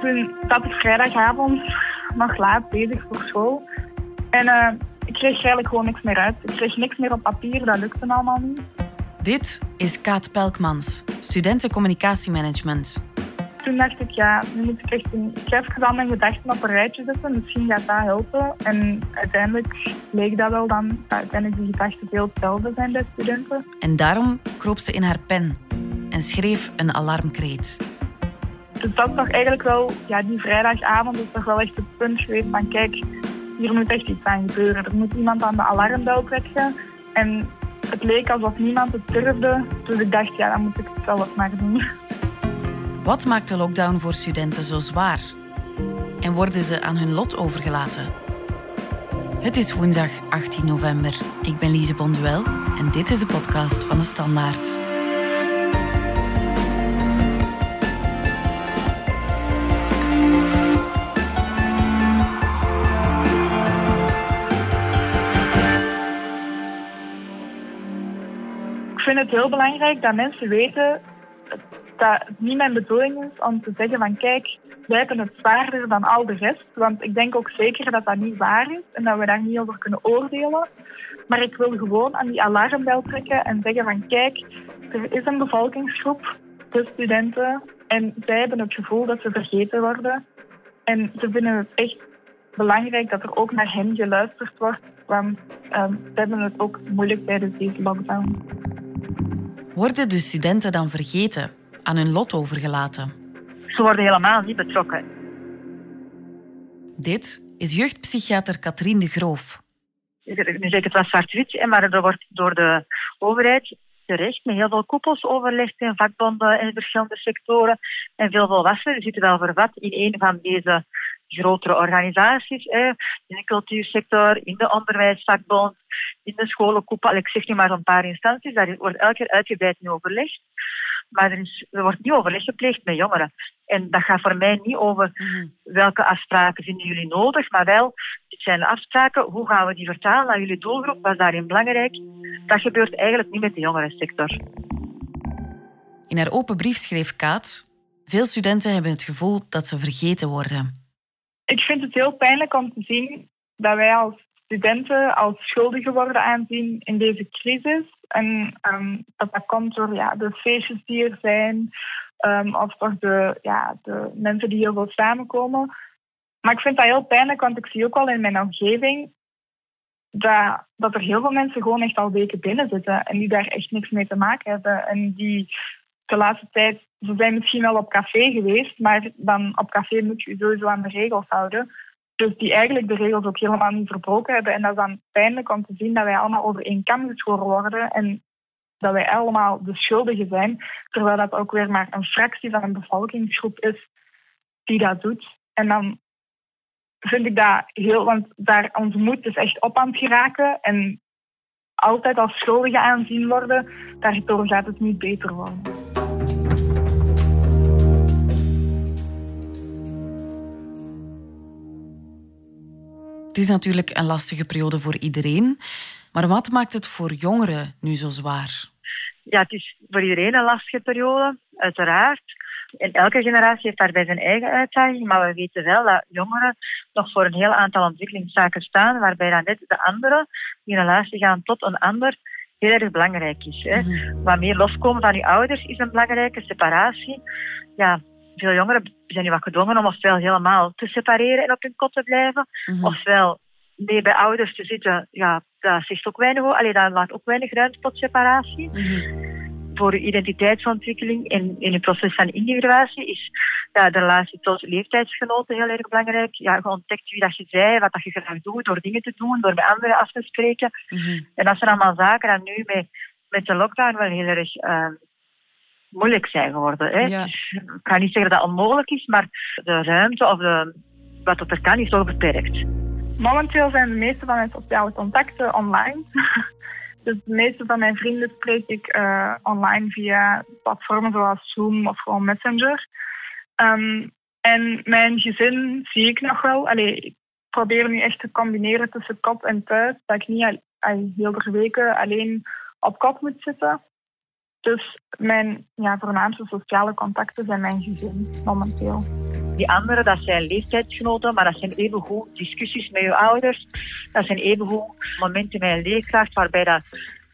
Toen zat ik vrijdagavond nog laat bezig voor school. En uh, ik kreeg eigenlijk gewoon niks meer uit. Ik kreeg niks meer op papier, dat lukte allemaal niet. Dit is Kaat Pelkmans, studenten communicatiemanagement. Toen dacht ik, ja, nu moet ik echt een... Ik heb mijn gedachten op een rijtje zetten. Misschien gaat dat helpen. En uiteindelijk leek dat wel dan... Uiteindelijk die gedachten heel hetzelfde zijn bij studenten. En daarom kroop ze in haar pen en schreef een alarmkreet. Dus dat toch eigenlijk wel... Ja, die vrijdagavond is toch wel echt het punt geweest van... Kijk, hier moet echt iets aan gebeuren. Er moet iemand aan de alarmbel trekken. En het leek alsof niemand het durfde. Dus ik dacht, ja, dan moet ik het zelf maar doen. Wat maakt de lockdown voor studenten zo zwaar? En worden ze aan hun lot overgelaten? Het is woensdag 18 november. Ik ben Lise Bonduel en dit is de podcast van de Standaard. Ik vind het heel belangrijk dat mensen weten dat het niet mijn bedoeling is om te zeggen van kijk, wij hebben het zwaarder dan al de rest. Want ik denk ook zeker dat dat niet waar is en dat we daar niet over kunnen oordelen. Maar ik wil gewoon aan die alarmbel trekken en zeggen van kijk, er is een bevolkingsgroep, de studenten, en zij hebben het gevoel dat ze vergeten worden. En ze vinden het echt belangrijk dat er ook naar hen geluisterd wordt, want um, ze hebben het ook moeilijk tijdens deze lockdown. Worden de studenten dan vergeten, aan hun lot overgelaten? Ze worden helemaal niet betrokken. Dit is jeugdpsychiater Katrien de Groof. Nu zeg ik het wel zwart-wit, maar er wordt door de overheid terecht met heel veel koepels overlegd in vakbonden in verschillende sectoren. En veel volwassenen zitten wel vervat in een van deze grotere organisaties, in de cultuursector, in de onderwijsvakbond, in de scholenkoepel. Ik zeg nu maar een paar instanties, daar wordt elke keer uitgebreid in overlegd. Maar er, is, er wordt niet overleg gepleegd met jongeren. En dat gaat voor mij niet over mhm. welke afspraken vinden jullie nodig, maar wel, dit zijn afspraken, hoe gaan we die vertalen naar jullie doelgroep, wat is daarin belangrijk? Dat gebeurt eigenlijk niet met de jongerensector. In haar open brief schreef Kaat, veel studenten hebben het gevoel dat ze vergeten worden. Ik vind het heel pijnlijk om te zien dat wij als studenten als schuldigen worden aanzien in deze crisis. En um, dat dat komt door ja, de feestjes die er zijn, um, of door de, ja, de mensen die heel veel samenkomen. Maar ik vind dat heel pijnlijk, want ik zie ook al in mijn omgeving dat, dat er heel veel mensen gewoon echt al weken binnen zitten en die daar echt niks mee te maken hebben. En die de laatste tijd, ze zijn misschien wel op café geweest, maar dan op café moet je je sowieso aan de regels houden. Dus die eigenlijk de regels ook helemaal niet verbroken hebben. En dat is dan pijnlijk om te zien dat wij allemaal over één kam geschoren worden. En dat wij allemaal de schuldigen zijn. Terwijl dat ook weer maar een fractie van een bevolkingsgroep is die dat doet. En dan vind ik dat heel... Want daar, onze moed is echt op aan het geraken. En altijd als schuldigen aanzien worden, daardoor gaat het niet beter worden. Is natuurlijk een lastige periode voor iedereen. Maar wat maakt het voor jongeren nu zo zwaar? Ja, het is voor iedereen een lastige periode, uiteraard. En elke generatie heeft daarbij zijn eigen uitdaging, maar we weten wel dat jongeren nog voor een heel aantal ontwikkelingszaken staan, waarbij dan net de anderen, die in relatie gaan tot een ander, heel erg belangrijk is. Hè. Mhm. Wat meer loskomen van je ouders is een belangrijke separatie. Ja, veel jongeren zijn nu wat gedwongen om ofwel helemaal te separeren en op hun kot te blijven, mhm. ofwel mee bij ouders te zitten. Ja, dat zegt ook weinig Alleen dat laat ook weinig ruimte tot separatie. Mhm. Voor je identiteitsontwikkeling en in het proces van individuatie is ja, de relatie tot leeftijdsgenoten heel erg belangrijk. Ja, je ontdekt wie dat je zei, wat dat je graag doet, door dingen te doen, door met anderen af te spreken. Mhm. En dat zijn allemaal zaken die nu met, met de lockdown wel heel erg uh, moeilijk zijn geworden. Hè. Dus, ik ga niet zeggen dat dat onmogelijk is, maar de ruimte of de, wat er kan is toch beperkt. Momenteel zijn de meeste van mijn sociale contacten online. dus de meeste van mijn vrienden spreek ik uh, online via platformen zoals Zoom of gewoon Messenger. Um, en mijn gezin zie ik nog wel. Allee, ik probeer nu echt te combineren tussen kop en thuis. Dat ik niet al, al heel de weken alleen op kop moet zitten. Dus mijn ja, voornaamste sociale contacten zijn mijn gezin momenteel. die anderen, dat zijn leeftijdsgenoten, maar dat zijn evengoed discussies met je ouders. Dat zijn evengoed momenten met een leerkracht waarbij dat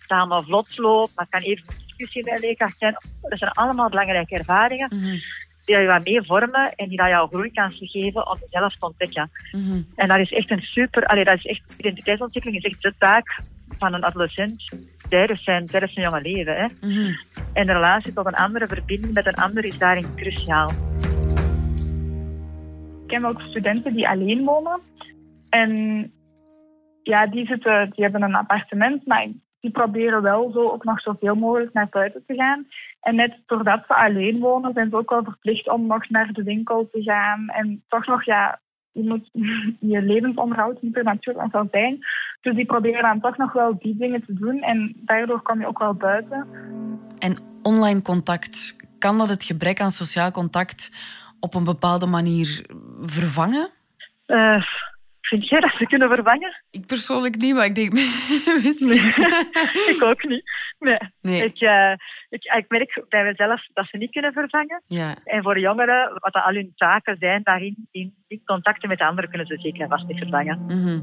allemaal vlot loopt. Maar het kan even een discussie met een leerkracht zijn. Dat zijn allemaal belangrijke ervaringen. Mhm. Die je wat mee vormen en die dat jou groeikansen geven om jezelf te ontdekken. Mhm. En dat is echt een super, allee, dat is echt, identiteitsontwikkeling is echt de taak van een adolescent tijdens zijn, tijdens zijn jonge leven. Hè. Mhm. En de relatie tot een andere verbinding met een ander is daarin cruciaal. Ik ken ook studenten die alleen wonen. En ja, die, zitten, die hebben een appartement, maar die proberen wel zo ook nog zoveel mogelijk naar buiten te gaan. En net doordat ze alleen wonen, zijn ze ook wel verplicht om nog naar de winkel te gaan. En toch nog, ja, je, moet, je levensonderhoud er natuurlijk nog wel zijn. Dus die proberen dan toch nog wel die dingen te doen. En daardoor kom je ook wel buiten. En online contact, kan dat het gebrek aan sociaal contact op een bepaalde manier vervangen? Eh, vind jij dat ze kunnen vervangen? Ik persoonlijk niet, maar ik denk misschien. ik ook niet. Nee. Nee. Ik, eh, ik, ik merk bij mezelf dat ze niet kunnen vervangen. Ja. En voor jongeren, wat al hun taken zijn, daarin in, in contacten met anderen kunnen ze zeker en vast niet vervangen. Mhm.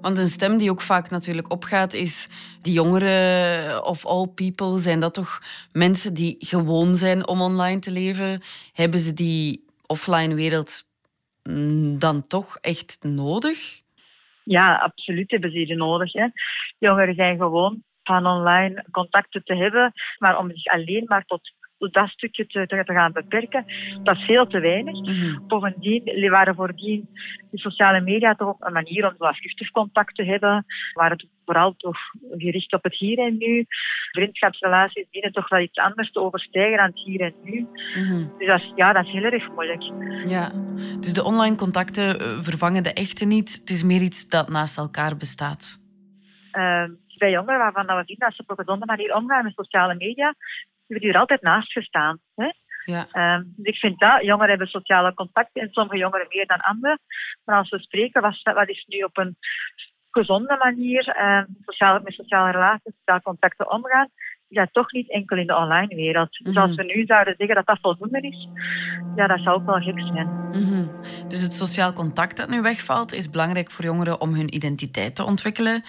Want een stem die ook vaak natuurlijk opgaat is... Die jongeren of all people, zijn dat toch mensen die gewoon zijn om online te leven? Hebben ze die offline wereld dan toch echt nodig? Ja, absoluut hebben ze die nodig. Hè. Jongeren zijn gewoon van online contacten te hebben, maar om zich alleen maar tot dat stukje te, gaan beperken, dat is veel te weinig. Mhm. Bovendien waren voordien de sociale media toch een manier om afgunstig contact te hebben, waar het vooral toch gericht op het hier en nu. Vriendschapsrelaties dienen toch wel iets anders te overstijgen dan het hier en nu. Mhm. Dus dat is, ja, dat is heel erg moeilijk. Ja, dus de online contacten eh, vervangen de echte niet. Het is meer iets dat naast elkaar bestaat. Uh, bij jongeren waarvan we zien dat ze op een gezonde manier omgaan met sociale media, er altijd naast gestaan. Hè? Ja. Uh, dus ik vind dat jongeren hebben sociale contacten en sommige jongeren meer dan anderen. Maar als we spreken, wat, wat is nu op een gezonde manier uh, sociaal, met sociale relaties, sociale contacten omgaan, dat toch niet enkel in de online wereld. Dus als we nu zouden zeggen dat dat voldoende is, ja, dat zou ook wel gek zijn. Mhm. Dus het sociaal contact dat nu wegvalt, is belangrijk voor jongeren om hun identiteit te ontwikkelen,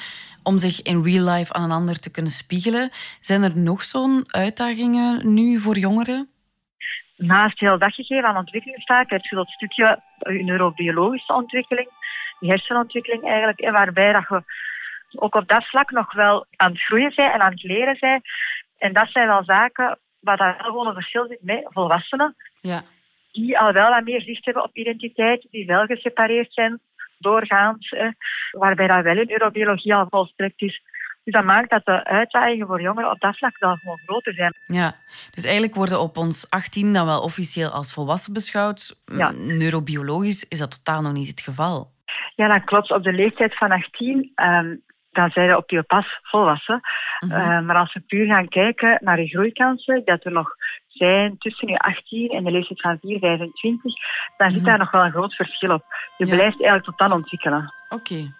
om zich in real life aan een ander te kunnen spiegelen. Zijn er nog zo'n uitdagingen nu voor jongeren? Naast heel dat gegeven aan ontwikkelingstaak heb je dat stukje neurobiologische ontwikkeling, die hersenontwikkeling eigenlijk, en waarbij dat je ook op dat vlak nog wel aan het groeien zijn en aan het leren zijn. En dat zijn wel zaken waar daar wel gewoon een verschil zit met volwassenen. Ja. Die al wel wat meer zicht hebben op identiteit, die wel gesepareerd zijn doorgaans, eh, waarbij dat wel in neurobiologie al volstrekt is. Dus dat maakt dat de uitdagingen voor jongeren op dat vlak dan gewoon groter zijn. Ja, dus eigenlijk worden op ons 18 dan wel officieel als volwassen beschouwd. Ja. Neurobiologisch is dat totaal nog niet het geval. Ja, dat klopt. Op de leeftijd van 18, um, dan zijn we op je pas volwassen. Mhm. Uh, maar als we puur gaan kijken naar de groeikansen, dat er nog zijn tussen je 18 en de leeftijd van 4, 25, dan zit Mhm. daar nog wel een groot verschil op. Je Ja. blijft eigenlijk tot dan ontwikkelen. Oké.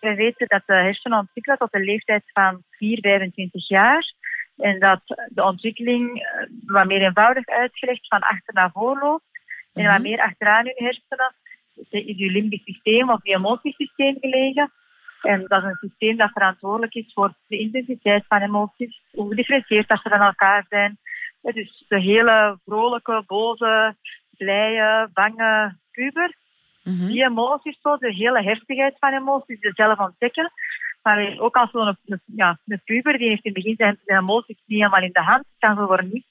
We weten dat de hersenen ontwikkelen tot de leeftijd van 4, 25 jaar. En dat de ontwikkeling eh, wat meer eenvoudig uitgelegd van achter naar voor loopt. En Mhm. wat meer achteraan in je hersenen is je limbisch systeem of je emotiesysteem gelegen. En dat is een systeem dat verantwoordelijk is voor de intensiteit van emoties, hoe gedifferentieerd dat ze van elkaar zijn. Het is de hele vrolijke, boze, blije, bange puber Mhm. die emoties, zo, de hele heftigheid van emoties, die zelf ontdekken. Maar ook als zo'n een, ja, een puber, die heeft in het begin zijn, zijn emoties niet helemaal in de hand, kan zo voor niks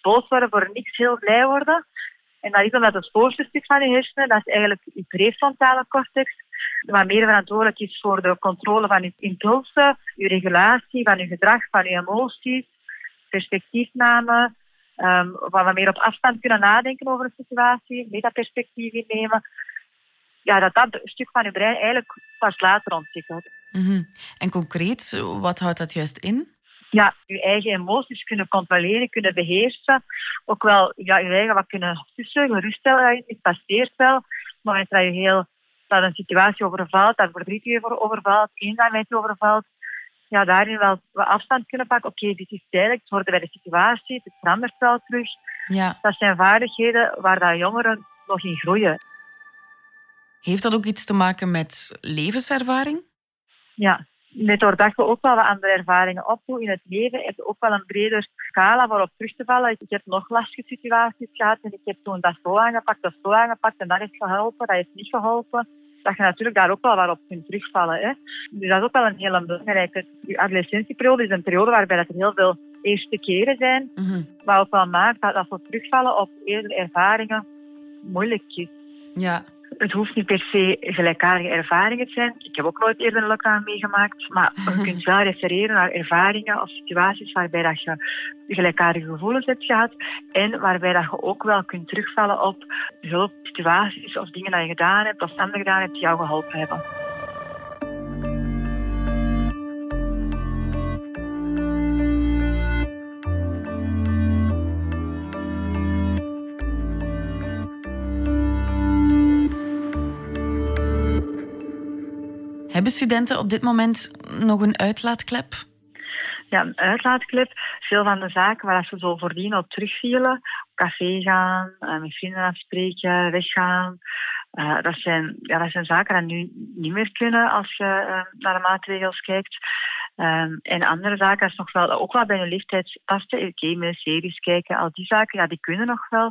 boos worden, voor niks heel blij worden. En dat is omdat het voorste stuk van je hersenen, dat is eigenlijk je prefrontale cortex, wat meer verantwoordelijk is voor de controle van je impulsen, je regulatie van je gedrag, van je emoties, perspectiefname, um, wat we meer op afstand kunnen nadenken over een situatie, metaperspectief innemen ja, dat dat stuk van je brein eigenlijk pas later ontwikkelt. Mhm. En concreet, wat houdt dat juist in? Ja, je eigen emoties kunnen controleren, kunnen beheersen. Ook wel ja, je eigen wat kunnen tussen, geruststellen. Het passeert wel. Maar dat je heel dat een situatie overvalt, dat verdriet je overvalt, eenzaamheid je overvalt, ja, daarin wel wat afstand kunnen pakken. Oké, dit is tijdelijk, het hoort bij de situatie, het verandert wel terug. Ja. Dat zijn vaardigheden waar dat jongeren nog in groeien. Heeft dat ook iets te maken met levenservaring? Ja, net doordat we ook wel wat andere ervaringen opdoen in het leven, heb je ook wel een breder scala waarop terug te vallen. Ik heb nog lastige situaties gehad en ik heb toen dat zo aangepakt of zo aangepakt en dat heeft geholpen, dat heeft niet geholpen. Dat je natuurlijk daar ook wel wat op kunt terugvallen. Hè. Dus dat is ook wel een hele belangrijke. Je adolescentieperiode is een periode waarbij er heel veel eerste keren zijn, mm -hmm. wat ook wel maakt dat, dat we terugvallen op eerdere ervaringen moeilijk is. Ja, het hoeft niet per se gelijkaardige ervaringen te zijn. Ik heb ook nooit eerder een lockdown meegemaakt. Maar je kunt wel refereren naar ervaringen of situaties waarbij dat je gelijkaardige gevoelens hebt gehad. En waarbij dat je ook wel kunt terugvallen op hulpsituaties of dingen die je gedaan hebt of anderen gedaan hebt die jou geholpen hebben. Hebben studenten op dit moment nog een uitlaatklep? Ja, een uitlaatklep. Veel van de zaken waar ze zo voordien op terugvielen, café gaan, eh, met vrienden afspreken, weggaan. Uh, dat, zijn, ja, dat zijn zaken die nu niet meer kunnen als je uh, naar de maatregels kijkt. Um, en andere zaken, nog wel, ook wel bij een leeftijd passen, gamen, series kijken, al die zaken, ja, die kunnen nog wel.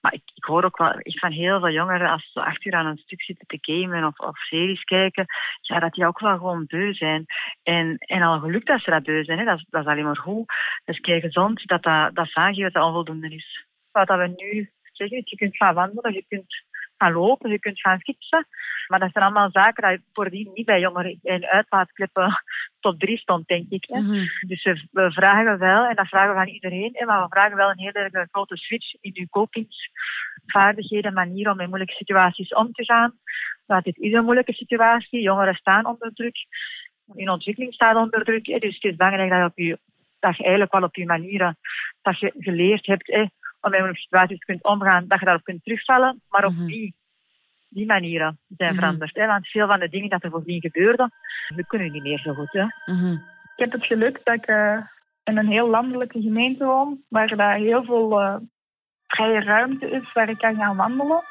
Maar ik, ik hoor ook wel van heel veel jongeren, als ze acht uur aan een stuk zitten te gamen of, of series kijken, ja, dat die ook wel gewoon beu zijn. En, en al gelukt dat ze dat beu zijn, hè, dat, dat is alleen maar goed. Dus kijk gezond, dat dat, dat aangeeft dat onvoldoende is. Wat dat we nu zeggen, je kunt gaan wandelen, je kunt gaan lopen, je kunt gaan fietsen. Maar dat zijn allemaal zaken die voordien niet bij jongeren in uitlaatklippen tot drie stond, denk ik. Hè. Mm -hmm. Dus we, vragen wel, en dat vragen we van iedereen, hè, maar we vragen wel een hele grote switch in uw kopingsvaardigheden, manier om met moeilijke situaties om te gaan. Want dit is een moeilijke situatie, jongeren staan onder druk, hun ontwikkeling staat onder druk. Hè. Dus het is belangrijk dat je, op je, dat je eigenlijk wel op je manieren dat je geleerd hebt hè, om met moeilijke situaties kunt omgaan, dat je daarop kunt terugvallen, maar op? Mm -hmm die manieren zijn veranderd. Hè? Want veel van de dingen dat er voordien gebeurden, dat kunnen niet meer zo goed. Hè? Mm-hmm. Ik heb het geluk dat ik uh, in een heel landelijke gemeente woon, waar daar heel veel uh, vrije ruimte is waar ik kan gaan wandelen.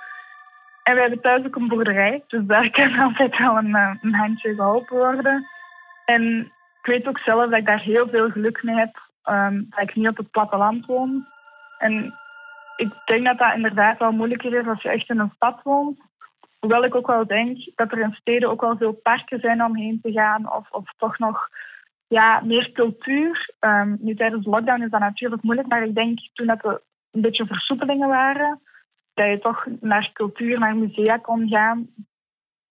En we hebben thuis ook een boerderij, dus daar kan altijd wel een, uh, een handje geholpen worden. En ik weet ook zelf dat ik daar heel veel geluk mee heb, um, dat ik niet op het platteland woon. En ik denk dat dat inderdaad wel moeilijker is als je echt in een stad woont. Hoewel ik ook wel denk dat er in steden ook wel veel parken zijn om heen te gaan. Of, of toch nog ja, meer cultuur. Um, nu tijdens de lockdown is dat natuurlijk moeilijk. Maar ik denk toen dat er een beetje versoepelingen waren. Dat je toch naar cultuur, naar musea kon gaan.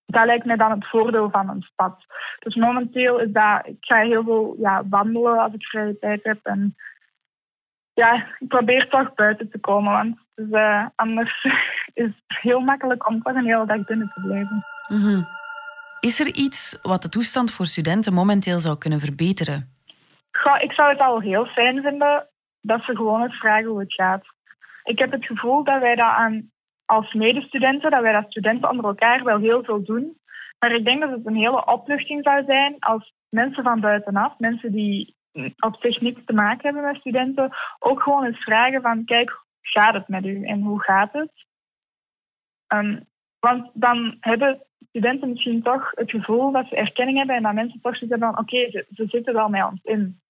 Dat lijkt mij dan het voordeel van een stad. Dus momenteel is dat... Ik ga heel veel ja, wandelen als ik vrije tijd heb. En ja, ik probeer toch buiten te komen. Want dus, uh, anders is het heel makkelijk om toch een hele dag binnen te blijven. Mm -hmm. Is er iets wat de toestand voor studenten momenteel zou kunnen verbeteren? Goh, ik zou het al heel fijn vinden dat ze gewoon eens vragen hoe het gaat. Ik heb het gevoel dat wij dat aan, als medestudenten, dat wij dat studenten onder elkaar wel heel veel doen. Maar ik denk dat het een hele opluchting zou zijn als mensen van buitenaf, mensen die op zich niets te maken hebben met studenten, ook gewoon eens vragen van kijk, gaat het met u en hoe gaat het? Um, want dan hebben studenten misschien toch het gevoel dat ze erkenning hebben en dat mensen toch hebben van oké, ze, zitten wel met ons in.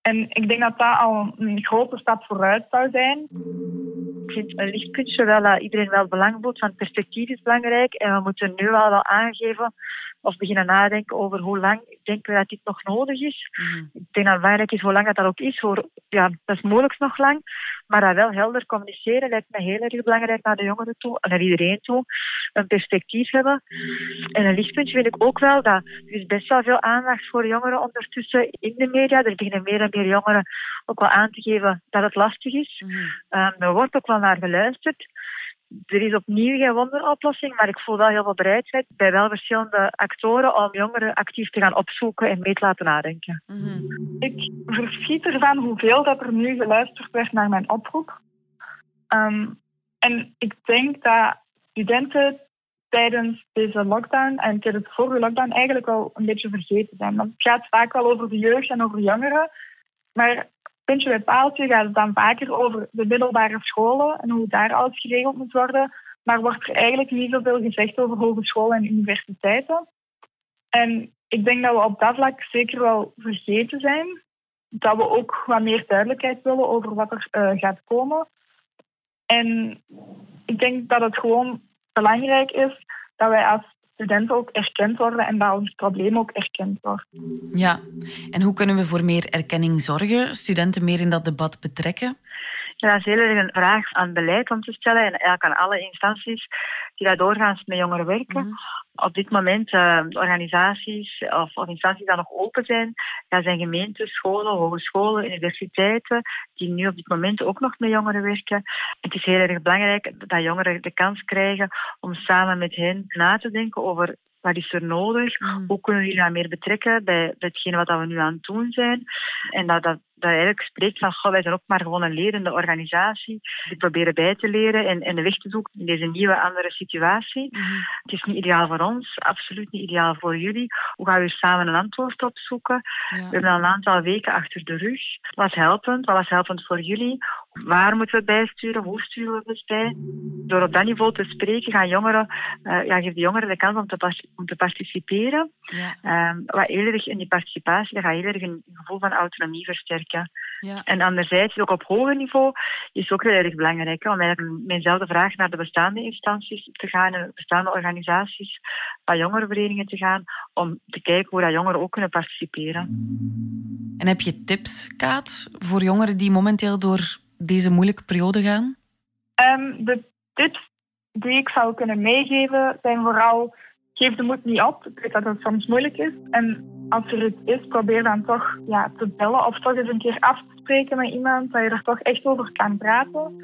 En ik denk dat dat al een grote stap vooruit zou zijn. Ik vind een lichtpuntje wel dat iedereen wel belang voelt, want perspectief is belangrijk en we moeten nu wel wel aangeven of beginnen nadenken over hoe lang denken we dat dit nog nodig is. Mm-hmm. Ik denk dat het belangrijk is hoe lang dat ook is. Voor, ja, dat is mogelijk nog lang, maar dat wel helder communiceren lijkt me heel erg belangrijk naar de jongeren toe en naar iedereen toe. Een perspectief hebben. En een lichtpuntje vind ik ook wel dat er is best wel veel aandacht voor jongeren ondertussen in de media. Er beginnen meer en meer jongeren ook wel aan te geven dat het lastig is. Mm-hmm. Um, er wordt ook wel naar geluisterd er is opnieuw geen wonderoplossing, maar ik voel wel heel veel bereidheid bij wel verschillende actoren om jongeren actief te gaan opzoeken en mee te laten nadenken. Mm -hmm. Ik verschiet ervan hoeveel dat er nu geluisterd werd naar mijn oproep. Um, en ik denk dat studenten tijdens deze lockdown en tijdens de vorige lockdown eigenlijk wel een beetje vergeten zijn. Want het gaat vaak wel over de jeugd en over jongeren. Maar puntje bij paaltje gaat het dan vaker over de middelbare scholen en hoe daar alles geregeld moet worden. Maar wordt er eigenlijk niet zoveel gezegd over hogescholen en universiteiten. En ik denk dat we op dat vlak zeker wel vergeten zijn. Dat we ook wat meer duidelijkheid willen over wat er uh, gaat komen. En ik denk dat het gewoon belangrijk is dat wij als studenten ook erkend worden en dat ons probleem ook erkend wordt. Ja, en hoe kunnen we voor meer erkenning zorgen, studenten meer in dat debat betrekken? Ja, dat is heel erg een vraag aan beleid om te stellen en eigenlijk aan alle instanties die daar doorgaans met jongeren werken. Mhm. Op dit moment, uh, organisaties of, instanties die nog open zijn, dat zijn gemeenten, scholen, hogescholen, universiteiten, die nu op dit moment ook nog met jongeren werken. Het is heel erg belangrijk dat jongeren de kans krijgen om samen met hen na te denken over wat is er nodig? Mm. Hoe kunnen we jullie nou meer betrekken bij, bij hetgene wat we nu aan het doen zijn? En dat, dat, dat eigenlijk spreekt van, goh, wij zijn ook maar gewoon een lerende organisatie. Die proberen bij te leren en, en de weg te zoeken in deze nieuwe, andere situatie. Mm. Het is niet ideaal voor ons, absoluut niet ideaal voor jullie. Hoe gaan we samen een antwoord opzoeken? Ja. We hebben al een aantal weken achter de rug. Wat helpend? Wat was helpend voor jullie? Waar moeten we bijsturen? Hoe sturen we het bij? Door op dat niveau te spreken gaan jongeren, uh, ja, geeft de jongeren de kans om te, om te participeren. Ja. Um, wat heel erg in die participatie, dat gaat heel erg een gevoel van autonomie versterken. Ja. En anderzijds, ook op hoger niveau, is ook heel erg belangrijk om eigenlijk met dezelfde vraag naar de bestaande instanties te gaan, de bestaande organisaties, bij jongerenverenigingen te gaan, om te kijken hoe dat jongeren ook kunnen participeren. En heb je tips, Kaat, voor jongeren die momenteel door deze moeilijke periode gaan? Um, de tips die ik zou kunnen meegeven zijn vooral geef de moed niet op. Ik weet dat het soms moeilijk is. En als er iets is, probeer dan toch ja, te bellen of toch eens een keer af te spreken met iemand, dat je er toch echt over kan praten.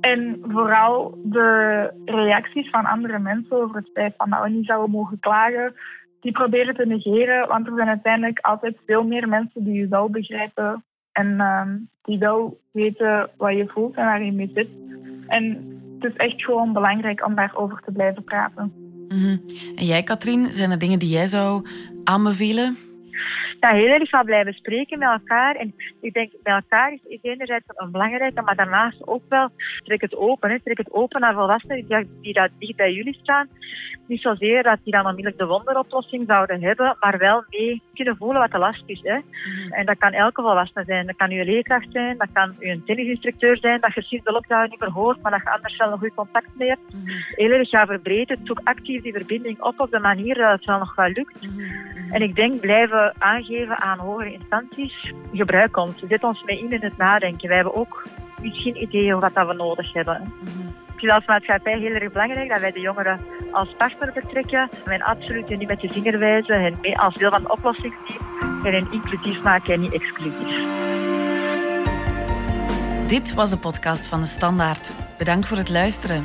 En vooral de reacties van andere mensen over het feit van dat we niet zouden mogen klagen, die proberen te negeren. Want er zijn uiteindelijk altijd veel meer mensen die je wel begrijpen en ehm, die wel weten wat je voelt en waar je mee zit. En het is echt gewoon belangrijk om daarover te blijven praten. Mhm. En jij, Katrien, zijn er dingen die jij zou aanbevelen? Ja, heel erg van blijven spreken met elkaar. En ik denk, bij elkaar is, is enerzijds een belangrijke, maar daarnaast ook wel, trek het open. Hè. Trek het open naar volwassenen die, die dat dicht bij jullie staan. Niet zozeer dat die dan onmiddellijk de wonderoplossing zouden hebben, maar wel mee kunnen voelen wat de last is. Hè. Mhm. En dat kan elke volwassene zijn. Dat kan uw leerkracht zijn, dat kan uw tennisinstructeur zijn, dat je sinds de lockdown niet meer hoort, maar dat je anders wel een goed contact mee hebt. Mm -hmm. Heel erg gaan verbreden. Zoek actief die verbinding op op de manier dat het wel nog wel lukt. Mhm. Mhm. En ik denk blijven aangeven aan hogere instanties, gebruik ons. Zet ons mee in in het nadenken. Wij hebben ook misschien ideeën wat dat we nodig hebben. Het is als maatschappij heel erg belangrijk dat wij de jongeren als partner betrekken. En absoluut niet met de vinger wijzen en mee als deel van de oplossing zien. En hen inclusief maken en niet exclusief. Dit was de podcast van de Standaard. Bedankt voor het luisteren.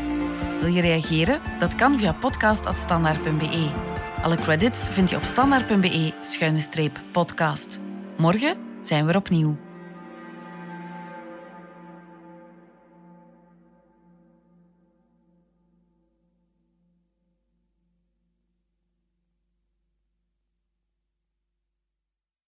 Wil je reageren? Dat kan via podcast.standaard.be. Alle credits vind je op standaard.be-podcast. Morgen zijn we er opnieuw.